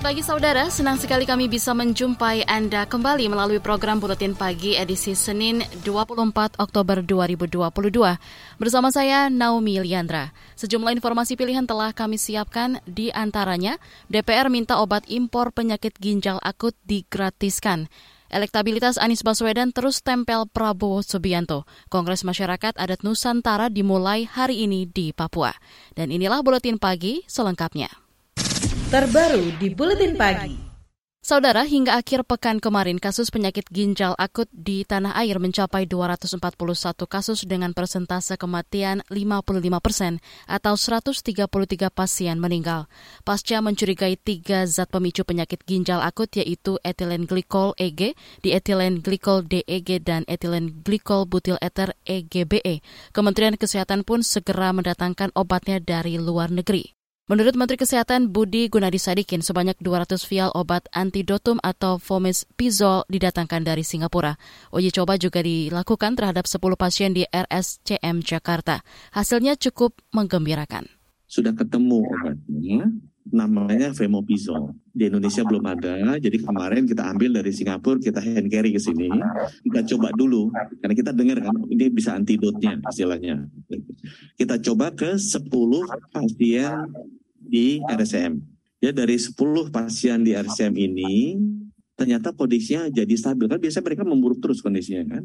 Selamat pagi saudara, senang sekali kami bisa menjumpai Anda kembali melalui program Buletin Pagi edisi Senin 24 Oktober 2022. Bersama saya Naomi Liandra. Sejumlah informasi pilihan telah kami siapkan di antaranya DPR minta obat impor penyakit ginjal akut digratiskan. Elektabilitas Anies Baswedan terus tempel Prabowo Subianto. Kongres Masyarakat Adat Nusantara dimulai hari ini di Papua. Dan inilah Buletin Pagi selengkapnya terbaru di Buletin Pagi. Saudara, hingga akhir pekan kemarin kasus penyakit ginjal akut di tanah air mencapai 241 kasus dengan persentase kematian 55 persen atau 133 pasien meninggal. Pasca mencurigai tiga zat pemicu penyakit ginjal akut yaitu etilen glikol EG, dietilen glikol DEG, dan etilen glikol butil eter EGBE. Kementerian Kesehatan pun segera mendatangkan obatnya dari luar negeri. Menurut Menteri Kesehatan Budi Gunadi Sadikin, sebanyak 200 vial obat antidotum atau Pizol didatangkan dari Singapura. Uji coba juga dilakukan terhadap 10 pasien di RSCM Jakarta. Hasilnya cukup menggembirakan. Sudah ketemu obatnya, namanya Femopizol. Di Indonesia belum ada, jadi kemarin kita ambil dari Singapura, kita hand carry ke sini. Kita coba dulu, karena kita dengar kan, ini bisa antidotnya istilahnya. Kita coba ke 10 pasien di RSM. Ya dari 10 pasien di RSM ini ternyata kondisinya jadi stabil kan biasanya mereka memburuk terus kondisinya kan.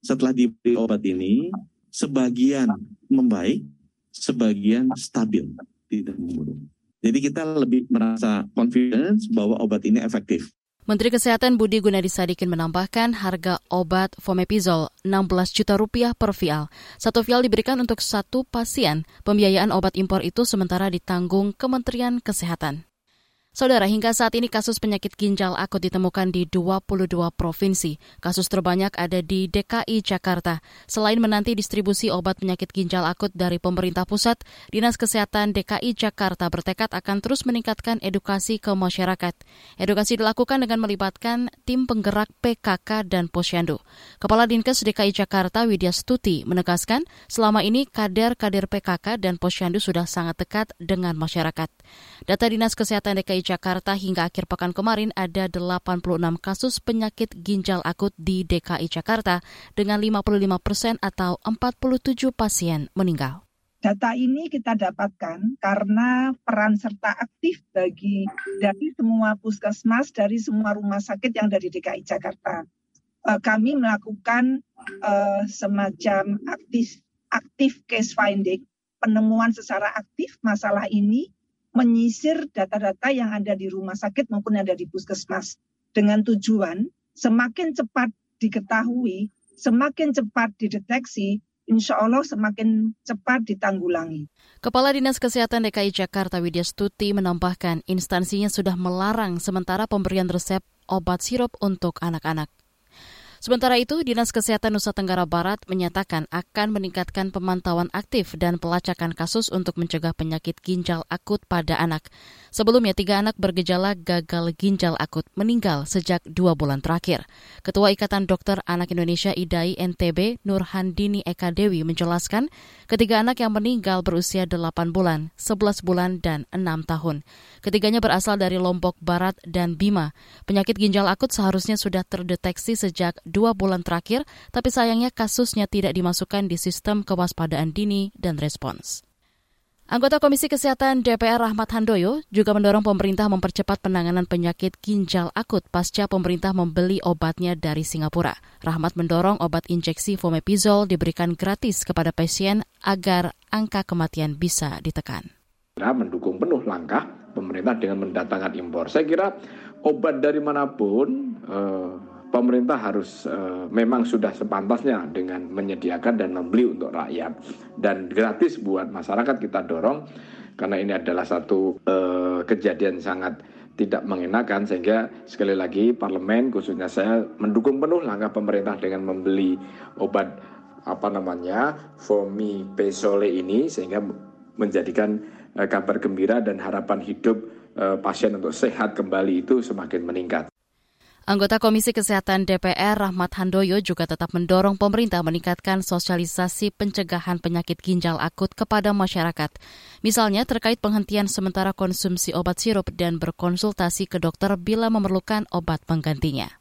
Setelah diberi obat ini sebagian membaik, sebagian stabil tidak memburuk. Jadi kita lebih merasa confidence bahwa obat ini efektif. Menteri Kesehatan Budi Gunadi Sadikin menambahkan harga obat Fomepizol 16 juta rupiah per vial. Satu vial diberikan untuk satu pasien. Pembiayaan obat impor itu sementara ditanggung Kementerian Kesehatan. Saudara, hingga saat ini kasus penyakit ginjal akut ditemukan di 22 provinsi. Kasus terbanyak ada di DKI Jakarta. Selain menanti distribusi obat penyakit ginjal akut dari pemerintah pusat, Dinas Kesehatan DKI Jakarta bertekad akan terus meningkatkan edukasi ke masyarakat. Edukasi dilakukan dengan melibatkan tim penggerak PKK dan Posyandu. Kepala Dinkes DKI Jakarta Widya Stuti menegaskan selama ini kader-kader PKK dan Posyandu sudah sangat dekat dengan masyarakat. Data Dinas Kesehatan DKI Jakarta hingga akhir pekan kemarin ada 86 kasus penyakit ginjal akut di DKI Jakarta dengan 55 persen atau 47 pasien meninggal. Data ini kita dapatkan karena peran serta aktif bagi dari semua puskesmas, dari semua rumah sakit yang dari DKI Jakarta. Eh, kami melakukan uh, semacam aktif aktif case finding, penemuan secara aktif masalah ini menyisir data-data yang ada di rumah sakit maupun yang ada di puskesmas dengan tujuan semakin cepat diketahui, semakin cepat dideteksi, insya Allah semakin cepat ditanggulangi. Kepala Dinas Kesehatan DKI Jakarta Widya Stuti menambahkan instansinya sudah melarang sementara pemberian resep obat sirup untuk anak-anak. Sementara itu, Dinas Kesehatan Nusa Tenggara Barat menyatakan akan meningkatkan pemantauan aktif dan pelacakan kasus untuk mencegah penyakit ginjal akut pada anak. Sebelumnya, tiga anak bergejala gagal ginjal akut meninggal sejak dua bulan terakhir. Ketua Ikatan Dokter Anak Indonesia IDAI NTB, Nurhandini Eka Dewi menjelaskan, ketiga anak yang meninggal berusia 8 bulan, 11 bulan, dan 6 tahun. Ketiganya berasal dari Lombok Barat dan Bima. Penyakit ginjal akut seharusnya sudah terdeteksi sejak dua bulan terakhir, tapi sayangnya kasusnya tidak dimasukkan di sistem kewaspadaan dini dan respons. Anggota Komisi Kesehatan DPR Rahmat Handoyo juga mendorong pemerintah mempercepat penanganan penyakit ginjal akut pasca pemerintah membeli obatnya dari Singapura. Rahmat mendorong obat injeksi Fomepizol diberikan gratis kepada pasien agar angka kematian bisa ditekan. Mendukung penuh langkah pemerintah dengan mendatangkan impor. Saya kira obat dari mana pun eh, pemerintah harus uh, memang sudah sepantasnya dengan menyediakan dan membeli untuk rakyat dan gratis buat masyarakat kita dorong karena ini adalah satu uh, kejadian sangat tidak mengenakan sehingga sekali lagi parlemen khususnya saya mendukung penuh langkah pemerintah dengan membeli obat apa namanya pesole ini sehingga menjadikan uh, kabar gembira dan harapan hidup pasien untuk sehat kembali itu semakin meningkat. Anggota Komisi Kesehatan DPR Rahmat Handoyo juga tetap mendorong pemerintah meningkatkan sosialisasi pencegahan penyakit ginjal akut kepada masyarakat. Misalnya terkait penghentian sementara konsumsi obat sirup dan berkonsultasi ke dokter bila memerlukan obat penggantinya.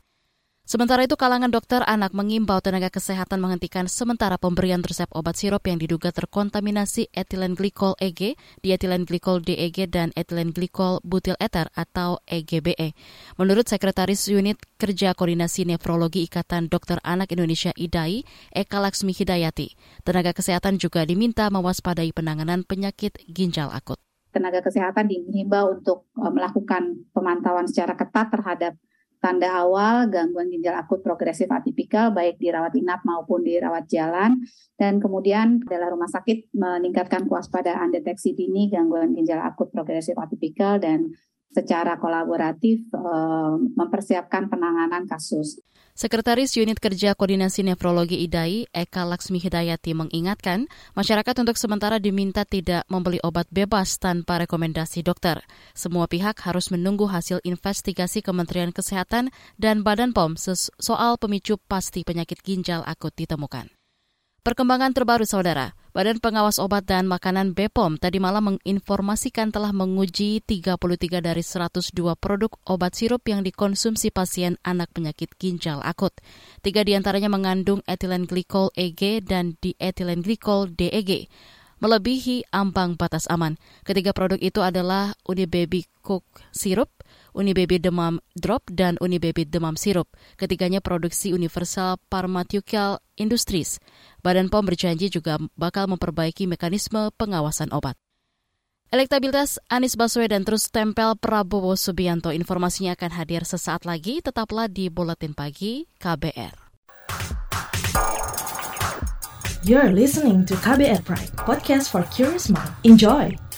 Sementara itu, kalangan dokter anak mengimbau tenaga kesehatan menghentikan sementara pemberian resep obat sirup yang diduga terkontaminasi etilen glikol EG, dietilen glikol DEG, dan etilen glikol butil eter atau EGBE. Menurut Sekretaris Unit Kerja Koordinasi Nefrologi Ikatan Dokter Anak Indonesia IDAI, Eka Laksmi Hidayati, tenaga kesehatan juga diminta mewaspadai penanganan penyakit ginjal akut. Tenaga kesehatan dihimbau untuk eh, melakukan pemantauan secara ketat terhadap tanda awal gangguan ginjal akut progresif atipikal baik di rawat inap maupun di rawat jalan dan kemudian adalah rumah sakit meningkatkan kewaspadaan deteksi dini gangguan ginjal akut progresif atipikal dan secara kolaboratif uh, mempersiapkan penanganan kasus. Sekretaris Unit Kerja Koordinasi Nefrologi IDAI, Eka Laksmi Hidayati mengingatkan, masyarakat untuk sementara diminta tidak membeli obat bebas tanpa rekomendasi dokter. Semua pihak harus menunggu hasil investigasi Kementerian Kesehatan dan Badan POM soal pemicu pasti penyakit ginjal akut ditemukan. Perkembangan terbaru, Saudara. Badan Pengawas Obat dan Makanan BPOM tadi malam menginformasikan telah menguji 33 dari 102 produk obat sirup yang dikonsumsi pasien anak penyakit ginjal akut. Tiga di antaranya mengandung etilen glikol EG dan dietilen glikol DEG melebihi ambang batas aman. Ketiga produk itu adalah Unibaby Cook Sirup, Unibaby Demam Drop, dan Unibaby Demam Sirup. Ketiganya produksi Universal Pharmaceutical Industries. Badan POM berjanji juga bakal memperbaiki mekanisme pengawasan obat. Elektabilitas Anies Baswedan terus tempel Prabowo Subianto. Informasinya akan hadir sesaat lagi. Tetaplah di Buletin Pagi KBR. You're listening to KBR Pride, podcast for curious mind. Enjoy!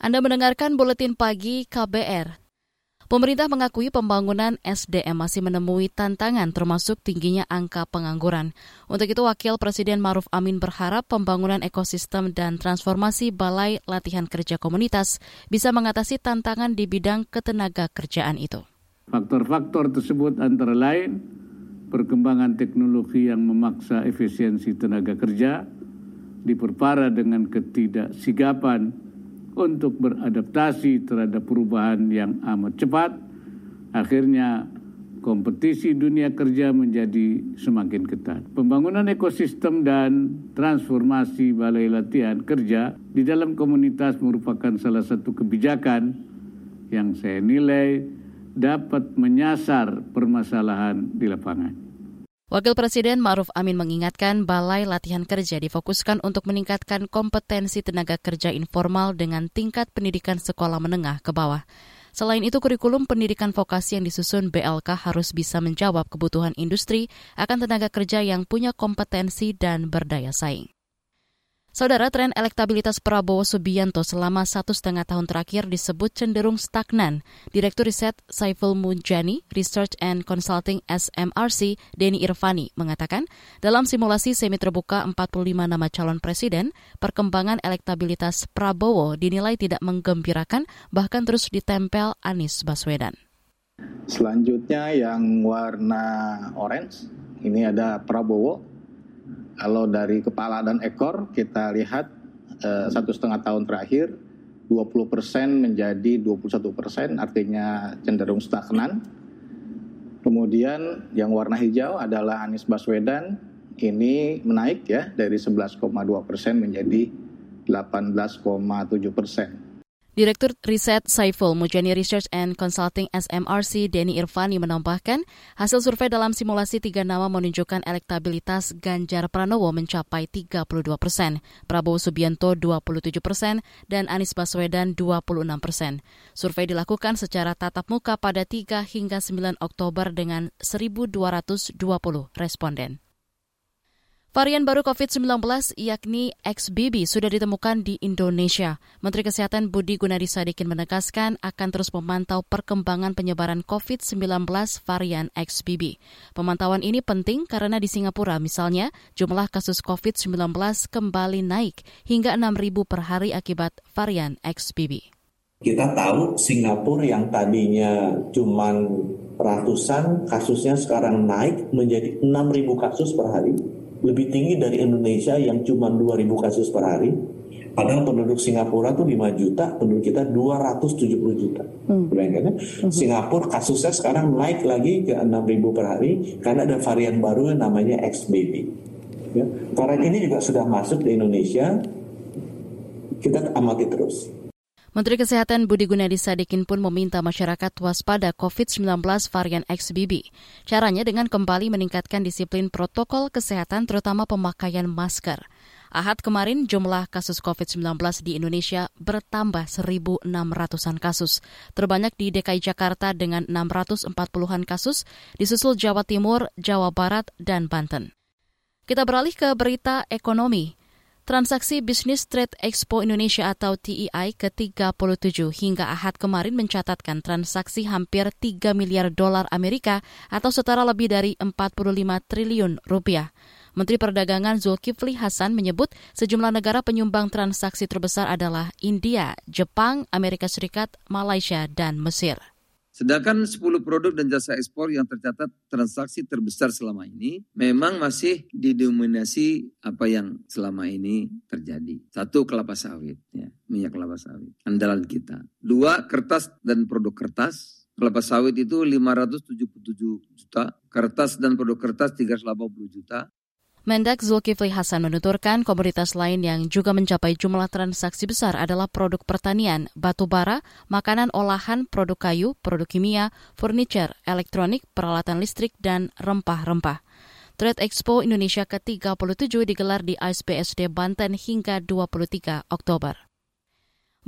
Anda mendengarkan buletin pagi KBR. Pemerintah mengakui pembangunan SDM masih menemui tantangan termasuk tingginya angka pengangguran. Untuk itu Wakil Presiden Maruf Amin berharap pembangunan ekosistem dan transformasi Balai Latihan Kerja Komunitas bisa mengatasi tantangan di bidang ketenaga kerjaan itu. Faktor-faktor tersebut antara lain perkembangan teknologi yang memaksa efisiensi tenaga kerja, diperparah dengan ketidaksigapan untuk beradaptasi terhadap perubahan yang amat cepat. Akhirnya kompetisi dunia kerja menjadi semakin ketat. Pembangunan ekosistem dan transformasi balai latihan kerja di dalam komunitas merupakan salah satu kebijakan yang saya nilai dapat menyasar permasalahan di lapangan. Wakil Presiden Ma'ruf Amin mengingatkan Balai Latihan Kerja difokuskan untuk meningkatkan kompetensi tenaga kerja informal dengan tingkat pendidikan sekolah menengah ke bawah. Selain itu, kurikulum pendidikan vokasi yang disusun BLK harus bisa menjawab kebutuhan industri akan tenaga kerja yang punya kompetensi dan berdaya saing. Saudara, tren elektabilitas Prabowo Subianto selama satu setengah tahun terakhir disebut cenderung stagnan. Direktur Riset Saiful Munjani, Research and Consulting SMRC, Denny Irvani, mengatakan dalam simulasi semi terbuka 45 nama calon presiden, perkembangan elektabilitas Prabowo dinilai tidak menggembirakan, bahkan terus ditempel Anies Baswedan. Selanjutnya yang warna orange, ini ada Prabowo kalau dari kepala dan ekor kita lihat eh, satu setengah tahun terakhir 20 persen menjadi 21 persen, artinya cenderung stagnan. Kemudian yang warna hijau adalah Anies Baswedan, ini menaik ya dari 11,2 persen menjadi 18,7 persen. Direktur Riset Saiful Mujani Research and Consulting SMRC Denny Irvani menambahkan, hasil survei dalam simulasi tiga nama menunjukkan elektabilitas Ganjar Pranowo mencapai 32 persen, Prabowo Subianto 27 persen, dan Anies Baswedan 26 persen. Survei dilakukan secara tatap muka pada 3 hingga 9 Oktober dengan 1.220 responden. Varian baru COVID-19 yakni XBB sudah ditemukan di Indonesia. Menteri Kesehatan Budi Gunadi Sadikin menegaskan akan terus memantau perkembangan penyebaran COVID-19 varian XBB. Pemantauan ini penting karena di Singapura misalnya jumlah kasus COVID-19 kembali naik hingga 6.000 per hari akibat varian XBB. Kita tahu Singapura yang tadinya cuma ratusan kasusnya sekarang naik menjadi 6.000 kasus per hari lebih tinggi dari Indonesia yang cuma 2.000 kasus per hari. Padahal penduduk Singapura tuh 5 juta, penduduk kita 270 juta. Hmm. Bayangkan ya, hmm. Singapura kasusnya sekarang naik lagi ke 6.000 per hari karena ada varian baru yang namanya XBB. Ya. Varian ini juga sudah masuk di Indonesia, kita amati terus. Menteri Kesehatan Budi Gunadi Sadikin pun meminta masyarakat waspada COVID-19 varian XBB. Caranya dengan kembali meningkatkan disiplin protokol kesehatan terutama pemakaian masker. Ahad kemarin jumlah kasus COVID-19 di Indonesia bertambah 1.600-an kasus. Terbanyak di DKI Jakarta dengan 640-an kasus, disusul Jawa Timur, Jawa Barat, dan Banten. Kita beralih ke berita ekonomi. Transaksi Bisnis Trade Expo Indonesia atau TEI ke-37 hingga Ahad kemarin mencatatkan transaksi hampir 3 miliar dolar Amerika atau setara lebih dari 45 triliun rupiah. Menteri Perdagangan Zulkifli Hasan menyebut sejumlah negara penyumbang transaksi terbesar adalah India, Jepang, Amerika Serikat, Malaysia, dan Mesir. Sedangkan 10 produk dan jasa ekspor yang tercatat transaksi terbesar selama ini memang masih didominasi apa yang selama ini terjadi. Satu kelapa sawit, ya, minyak kelapa sawit, andalan kita. Dua kertas dan produk kertas. Kelapa sawit itu 577 juta, kertas dan produk kertas 380 juta, Mendak Zulkifli Hasan menuturkan komoditas lain yang juga mencapai jumlah transaksi besar adalah produk pertanian, batu bara, makanan olahan, produk kayu, produk kimia, furniture, elektronik, peralatan listrik, dan rempah-rempah. Trade Expo Indonesia ke-37 digelar di ISBSD Banten hingga 23 Oktober.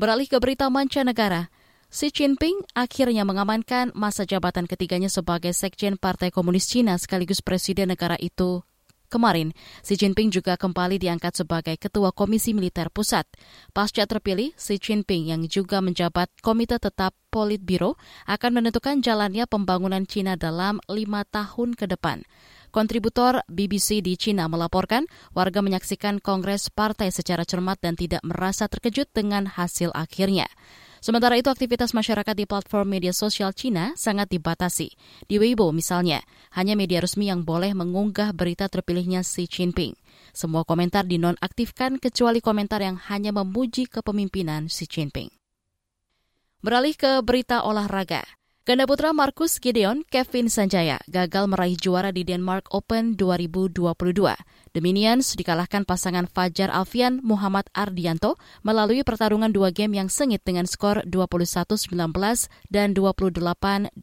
Beralih ke berita mancanegara, Xi Jinping akhirnya mengamankan masa jabatan ketiganya sebagai Sekjen Partai Komunis Cina sekaligus Presiden negara itu Kemarin, Xi Jinping juga kembali diangkat sebagai Ketua Komisi Militer Pusat. Pasca terpilih, Xi Jinping yang juga menjabat Komite Tetap Politbiro akan menentukan jalannya pembangunan Cina dalam lima tahun ke depan. Kontributor BBC di Cina melaporkan warga menyaksikan kongres partai secara cermat dan tidak merasa terkejut dengan hasil akhirnya. Sementara itu aktivitas masyarakat di platform media sosial Cina sangat dibatasi. Di Weibo misalnya, hanya media resmi yang boleh mengunggah berita terpilihnya Xi Jinping. Semua komentar dinonaktifkan kecuali komentar yang hanya memuji kepemimpinan Xi Jinping. Beralih ke berita olahraga. Ganda putra Marcus Gideon, Kevin Sanjaya gagal meraih juara di Denmark Open 2022. The Minions dikalahkan pasangan Fajar Alfian Muhammad Ardianto melalui pertarungan dua game yang sengit dengan skor 21-19 dan 28-26.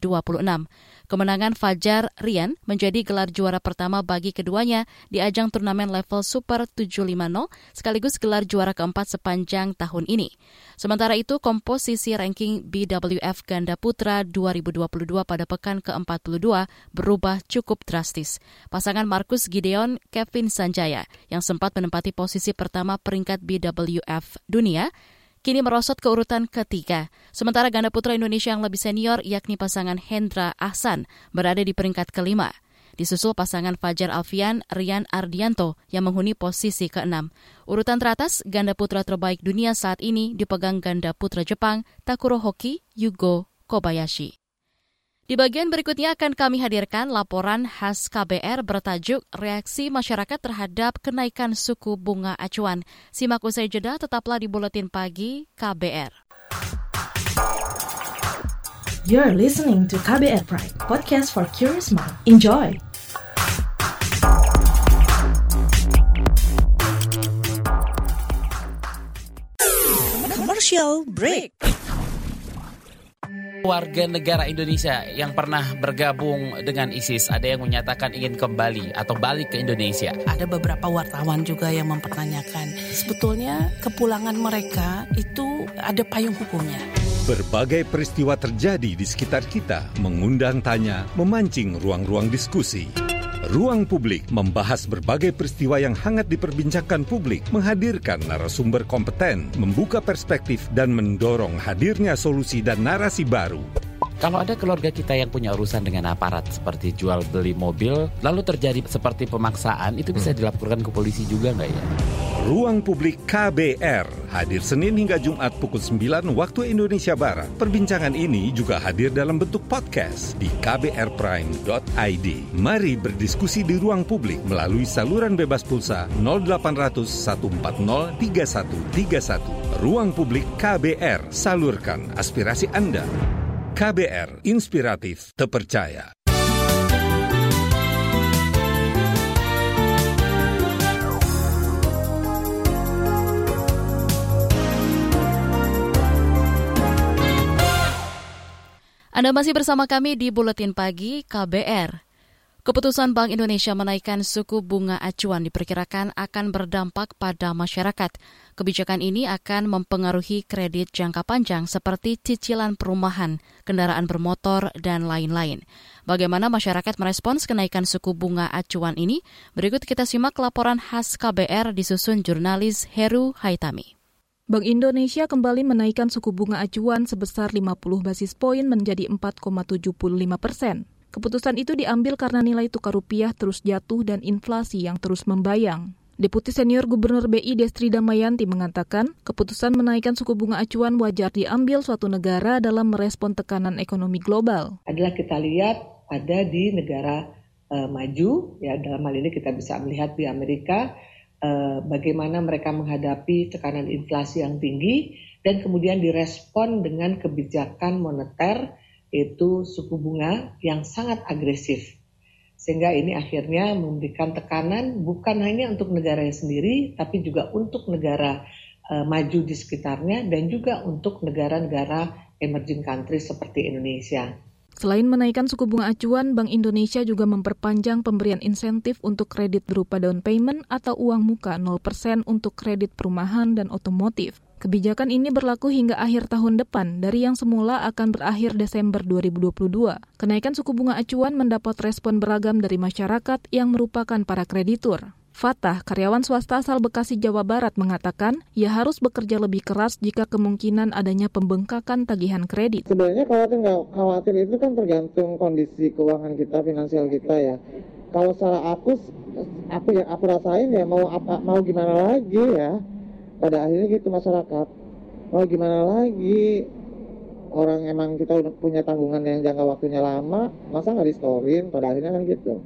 Kemenangan Fajar Rian menjadi gelar juara pertama bagi keduanya di ajang turnamen level Super 750 sekaligus gelar juara keempat sepanjang tahun ini. Sementara itu, komposisi ranking BWF Ganda Putra 2022 pada pekan ke-42 berubah cukup drastis. Pasangan Markus Gideon Kevin Sanjaya yang sempat menempati posisi pertama peringkat BWF dunia kini merosot ke urutan ketiga. Sementara ganda putra Indonesia yang lebih senior yakni pasangan Hendra Ahsan berada di peringkat kelima. Disusul pasangan Fajar Alfian Rian Ardianto yang menghuni posisi keenam. Urutan teratas ganda putra terbaik dunia saat ini dipegang ganda putra Jepang Takuro Hoki Yugo Kobayashi. Di bagian berikutnya akan kami hadirkan laporan khas KBR bertajuk Reaksi Masyarakat Terhadap Kenaikan Suku Bunga Acuan. Simak usai jeda, tetaplah di Buletin Pagi KBR. You're listening to KBR Pride, podcast for curious mind. Enjoy! Commercial break. Warga negara Indonesia yang pernah bergabung dengan ISIS ada yang menyatakan ingin kembali atau balik ke Indonesia. Ada beberapa wartawan juga yang mempertanyakan sebetulnya kepulangan mereka itu ada payung hukumnya. Berbagai peristiwa terjadi di sekitar kita, mengundang tanya, memancing ruang-ruang diskusi. Ruang Publik membahas berbagai peristiwa yang hangat diperbincangkan publik, menghadirkan narasumber kompeten, membuka perspektif, dan mendorong hadirnya solusi dan narasi baru. Kalau ada keluarga kita yang punya urusan dengan aparat seperti jual beli mobil, lalu terjadi seperti pemaksaan, itu bisa dilaporkan ke polisi juga nggak ya? Ruang Publik KBR hadir Senin hingga Jumat pukul 9 waktu Indonesia Barat. Perbincangan ini juga hadir dalam bentuk podcast di kbrprime.id. Mari berdiskusi di ruang publik melalui saluran bebas pulsa 0800 140 3131. Ruang Publik KBR, salurkan aspirasi Anda. KBR, inspiratif, terpercaya. Anda masih bersama kami di Buletin Pagi KBR. Keputusan Bank Indonesia menaikkan suku bunga acuan diperkirakan akan berdampak pada masyarakat. Kebijakan ini akan mempengaruhi kredit jangka panjang seperti cicilan perumahan, kendaraan bermotor, dan lain-lain. Bagaimana masyarakat merespons kenaikan suku bunga acuan ini? Berikut kita simak laporan khas KBR disusun jurnalis Heru Haitami. Bank Indonesia kembali menaikkan suku bunga acuan sebesar 50 basis poin menjadi 4,75 persen. Keputusan itu diambil karena nilai tukar rupiah terus jatuh dan inflasi yang terus membayang. Deputi Senior Gubernur BI Destri Damayanti mengatakan, keputusan menaikkan suku bunga acuan wajar diambil suatu negara dalam merespon tekanan ekonomi global. Adalah kita lihat ada di negara uh, maju, ya dalam hal ini kita bisa melihat di Amerika, uh, bagaimana mereka menghadapi tekanan inflasi yang tinggi dan kemudian direspon dengan kebijakan moneter itu suku bunga yang sangat agresif. Sehingga ini akhirnya memberikan tekanan bukan hanya untuk negaranya sendiri, tapi juga untuk negara uh, maju di sekitarnya dan juga untuk negara-negara emerging country seperti Indonesia. Selain menaikkan suku bunga acuan, Bank Indonesia juga memperpanjang pemberian insentif untuk kredit berupa down payment atau uang muka 0% untuk kredit perumahan dan otomotif. Kebijakan ini berlaku hingga akhir tahun depan dari yang semula akan berakhir Desember 2022. Kenaikan suku bunga acuan mendapat respon beragam dari masyarakat yang merupakan para kreditur. Fatah, karyawan swasta asal Bekasi, Jawa Barat, mengatakan ia harus bekerja lebih keras jika kemungkinan adanya pembengkakan tagihan kredit. Sebenarnya khawatir nggak khawatir itu kan tergantung kondisi keuangan kita, finansial kita ya. Kalau secara aku, aku yang aku rasain ya mau apa, mau gimana lagi ya. Pada akhirnya gitu masyarakat. Mau gimana lagi, orang emang kita punya tanggungan yang jangka waktunya lama, masa nggak distorin? Pada akhirnya kan gitu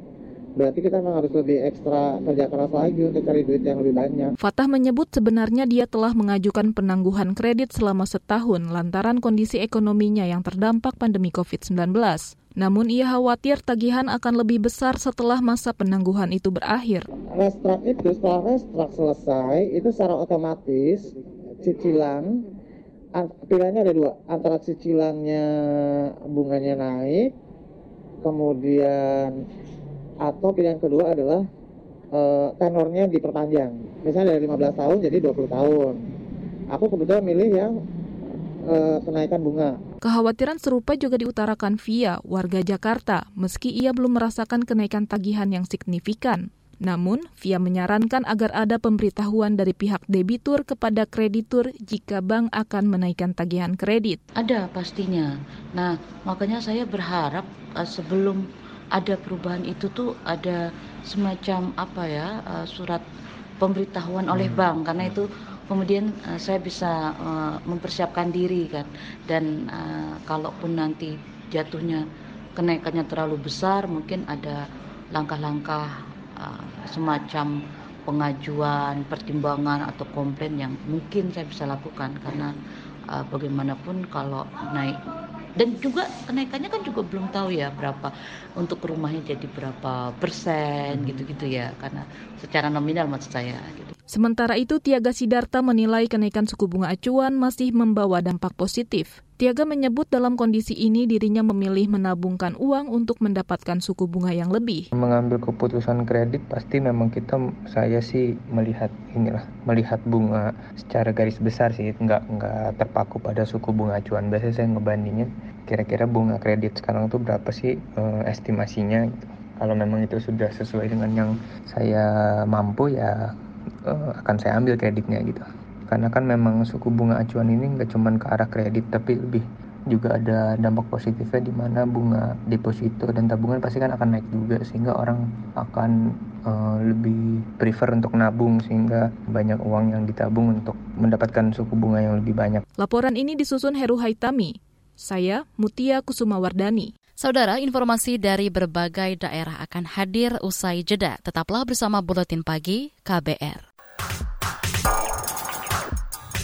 berarti kita memang harus lebih ekstra kerja keras lagi untuk cari duit yang lebih banyak. Fatah menyebut sebenarnya dia telah mengajukan penangguhan kredit selama setahun lantaran kondisi ekonominya yang terdampak pandemi COVID-19. Namun ia khawatir tagihan akan lebih besar setelah masa penangguhan itu berakhir. Restrak itu setelah restrak selesai itu secara otomatis cicilan pilihannya ada dua antara cicilannya bunganya naik kemudian atau pilihan kedua adalah uh, tenornya diperpanjang. Misalnya dari 15 tahun jadi 20 tahun. Aku kebetulan milih yang uh, kenaikan bunga. Kekhawatiran serupa juga diutarakan Via, warga Jakarta, meski ia belum merasakan kenaikan tagihan yang signifikan. Namun, Via menyarankan agar ada pemberitahuan dari pihak debitur kepada kreditur jika bank akan menaikkan tagihan kredit. Ada pastinya. Nah, makanya saya berharap uh, sebelum ada perubahan itu tuh ada semacam apa ya uh, surat pemberitahuan oleh hmm. bank. Karena itu kemudian uh, saya bisa uh, mempersiapkan diri kan. Dan uh, kalaupun nanti jatuhnya kenaikannya terlalu besar mungkin ada langkah-langkah uh, semacam pengajuan pertimbangan atau komplain yang mungkin saya bisa lakukan. Karena uh, bagaimanapun kalau naik dan juga kenaikannya kan juga belum tahu ya berapa untuk rumahnya jadi berapa persen hmm. gitu-gitu ya karena secara nominal maksud saya gitu. Sementara itu Tiaga Sidarta menilai kenaikan suku bunga acuan masih membawa dampak positif. Setiaga menyebut dalam kondisi ini dirinya memilih menabungkan uang untuk mendapatkan suku bunga yang lebih. Mengambil keputusan kredit pasti memang kita saya sih melihat inilah melihat bunga secara garis besar sih nggak nggak terpaku pada suku bunga acuan. Biasanya saya ngebandingin kira-kira bunga kredit sekarang tuh berapa sih uh, estimasinya gitu. Kalau memang itu sudah sesuai dengan yang saya mampu ya uh, akan saya ambil kreditnya gitu karena kan memang suku bunga acuan ini nggak cuma ke arah kredit tapi lebih juga ada dampak positifnya di mana bunga deposito dan tabungan pasti kan akan naik juga sehingga orang akan uh, lebih prefer untuk nabung sehingga banyak uang yang ditabung untuk mendapatkan suku bunga yang lebih banyak. Laporan ini disusun Heru Haitami. Saya Mutia Kusuma Wardani. Saudara, informasi dari berbagai daerah akan hadir usai jeda. Tetaplah bersama Buletin Pagi KBR.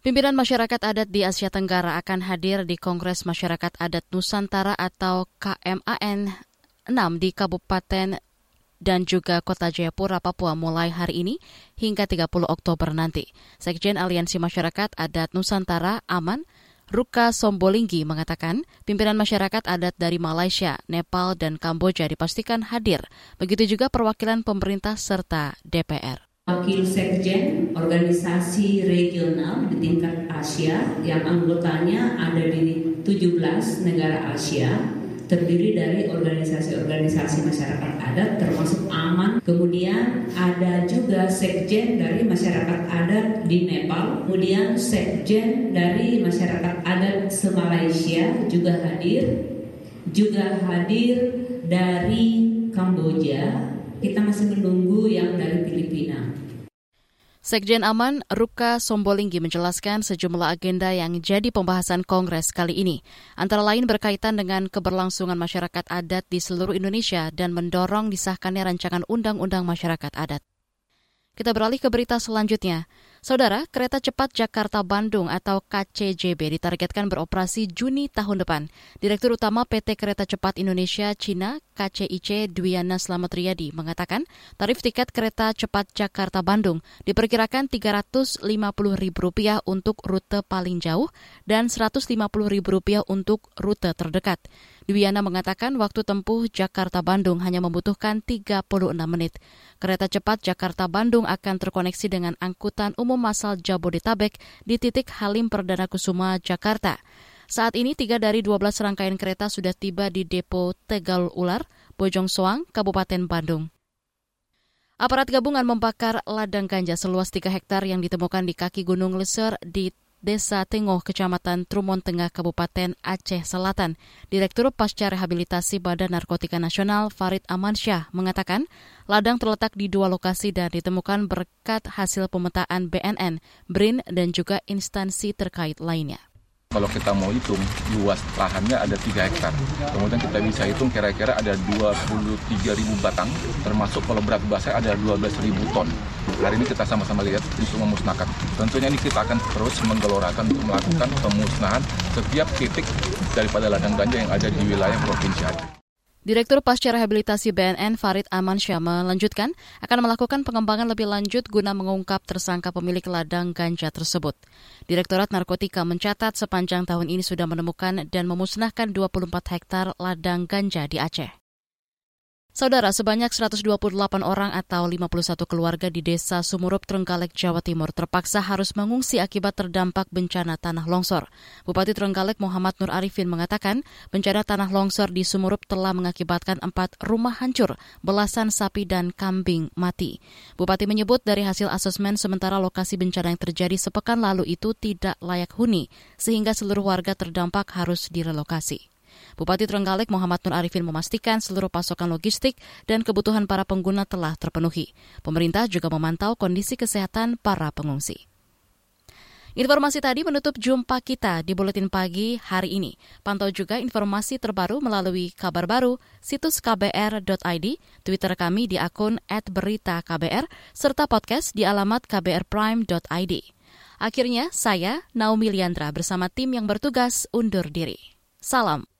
Pimpinan masyarakat adat di Asia Tenggara akan hadir di Kongres Masyarakat Adat Nusantara atau KMAN 6 di Kabupaten dan juga Kota Jayapura, Papua mulai hari ini hingga 30 Oktober nanti. Sekjen Aliansi Masyarakat Adat Nusantara Aman Ruka Sombolinggi mengatakan pimpinan masyarakat adat dari Malaysia, Nepal, dan Kamboja dipastikan hadir. Begitu juga perwakilan pemerintah serta DPR. Wakil Sekjen organisasi regional di tingkat Asia yang anggotanya ada di 17 negara Asia terdiri dari organisasi-organisasi masyarakat adat termasuk AMAN. Kemudian ada juga sekjen dari masyarakat adat di Nepal. Kemudian sekjen dari masyarakat adat se-Malaysia juga hadir. Juga hadir dari Kamboja. Kita masih menunggu yang dari Filipina. Sekjen Aman Ruka Sombolinggi menjelaskan sejumlah agenda yang jadi pembahasan Kongres kali ini, antara lain berkaitan dengan keberlangsungan masyarakat adat di seluruh Indonesia dan mendorong disahkannya rancangan undang-undang masyarakat adat. Kita beralih ke berita selanjutnya. Saudara, kereta cepat Jakarta-Bandung atau KCJB ditargetkan beroperasi Juni tahun depan. Direktur Utama PT Kereta Cepat Indonesia Cina KCIC Dwiana Slamet Riyadi mengatakan tarif tiket kereta cepat Jakarta-Bandung diperkirakan Rp350.000 untuk rute paling jauh dan Rp150.000 untuk rute terdekat. Dwiana mengatakan waktu tempuh Jakarta-Bandung hanya membutuhkan 36 menit. Kereta cepat Jakarta-Bandung akan terkoneksi dengan angkutan umum umum asal Jabodetabek di titik Halim Perdana Kusuma, Jakarta. Saat ini tiga dari 12 rangkaian kereta sudah tiba di depo Tegal Ular, Bojong Soang, Kabupaten Bandung. Aparat gabungan membakar ladang ganja seluas 3 hektar yang ditemukan di kaki Gunung Leser di Desa Tengoh, Kecamatan Trumon Tengah, Kabupaten Aceh Selatan. Direktur Pasca Rehabilitasi Badan Narkotika Nasional Farid Amansyah mengatakan ladang terletak di dua lokasi dan ditemukan berkat hasil pemetaan BNN, BRIN, dan juga instansi terkait lainnya. Kalau kita mau hitung, luas lahannya ada 3 hektar. Kemudian kita bisa hitung kira-kira ada 23 ribu batang, termasuk kalau berat basah ada 12 ribu ton. Hari ini kita sama-sama lihat untuk memusnahkan. Tentunya ini kita akan terus menggelorakan untuk melakukan pemusnahan setiap titik daripada ladang ganja yang ada di wilayah Provinsi Aceh. Direktur Pasca Rehabilitasi BNN Farid Amansyah melanjutkan akan melakukan pengembangan lebih lanjut guna mengungkap tersangka pemilik ladang ganja tersebut. Direktorat Narkotika mencatat sepanjang tahun ini sudah menemukan dan memusnahkan 24 hektar ladang ganja di Aceh. Saudara, sebanyak 128 orang atau 51 keluarga di desa Sumurup, Trenggalek, Jawa Timur terpaksa harus mengungsi akibat terdampak bencana tanah longsor. Bupati Trenggalek Muhammad Nur Arifin mengatakan bencana tanah longsor di Sumurup telah mengakibatkan empat rumah hancur, belasan sapi dan kambing mati. Bupati menyebut dari hasil asesmen sementara lokasi bencana yang terjadi sepekan lalu itu tidak layak huni, sehingga seluruh warga terdampak harus direlokasi. Bupati Trenggalek Muhammad Nur Arifin memastikan seluruh pasokan logistik dan kebutuhan para pengguna telah terpenuhi. Pemerintah juga memantau kondisi kesehatan para pengungsi. Informasi tadi menutup jumpa kita di Buletin Pagi hari ini. Pantau juga informasi terbaru melalui kabar baru, situs kbr.id, Twitter kami di akun @beritaKBR, serta podcast di alamat kbrprime.id. Akhirnya, saya, Naomi Liandra, bersama tim yang bertugas undur diri. Salam.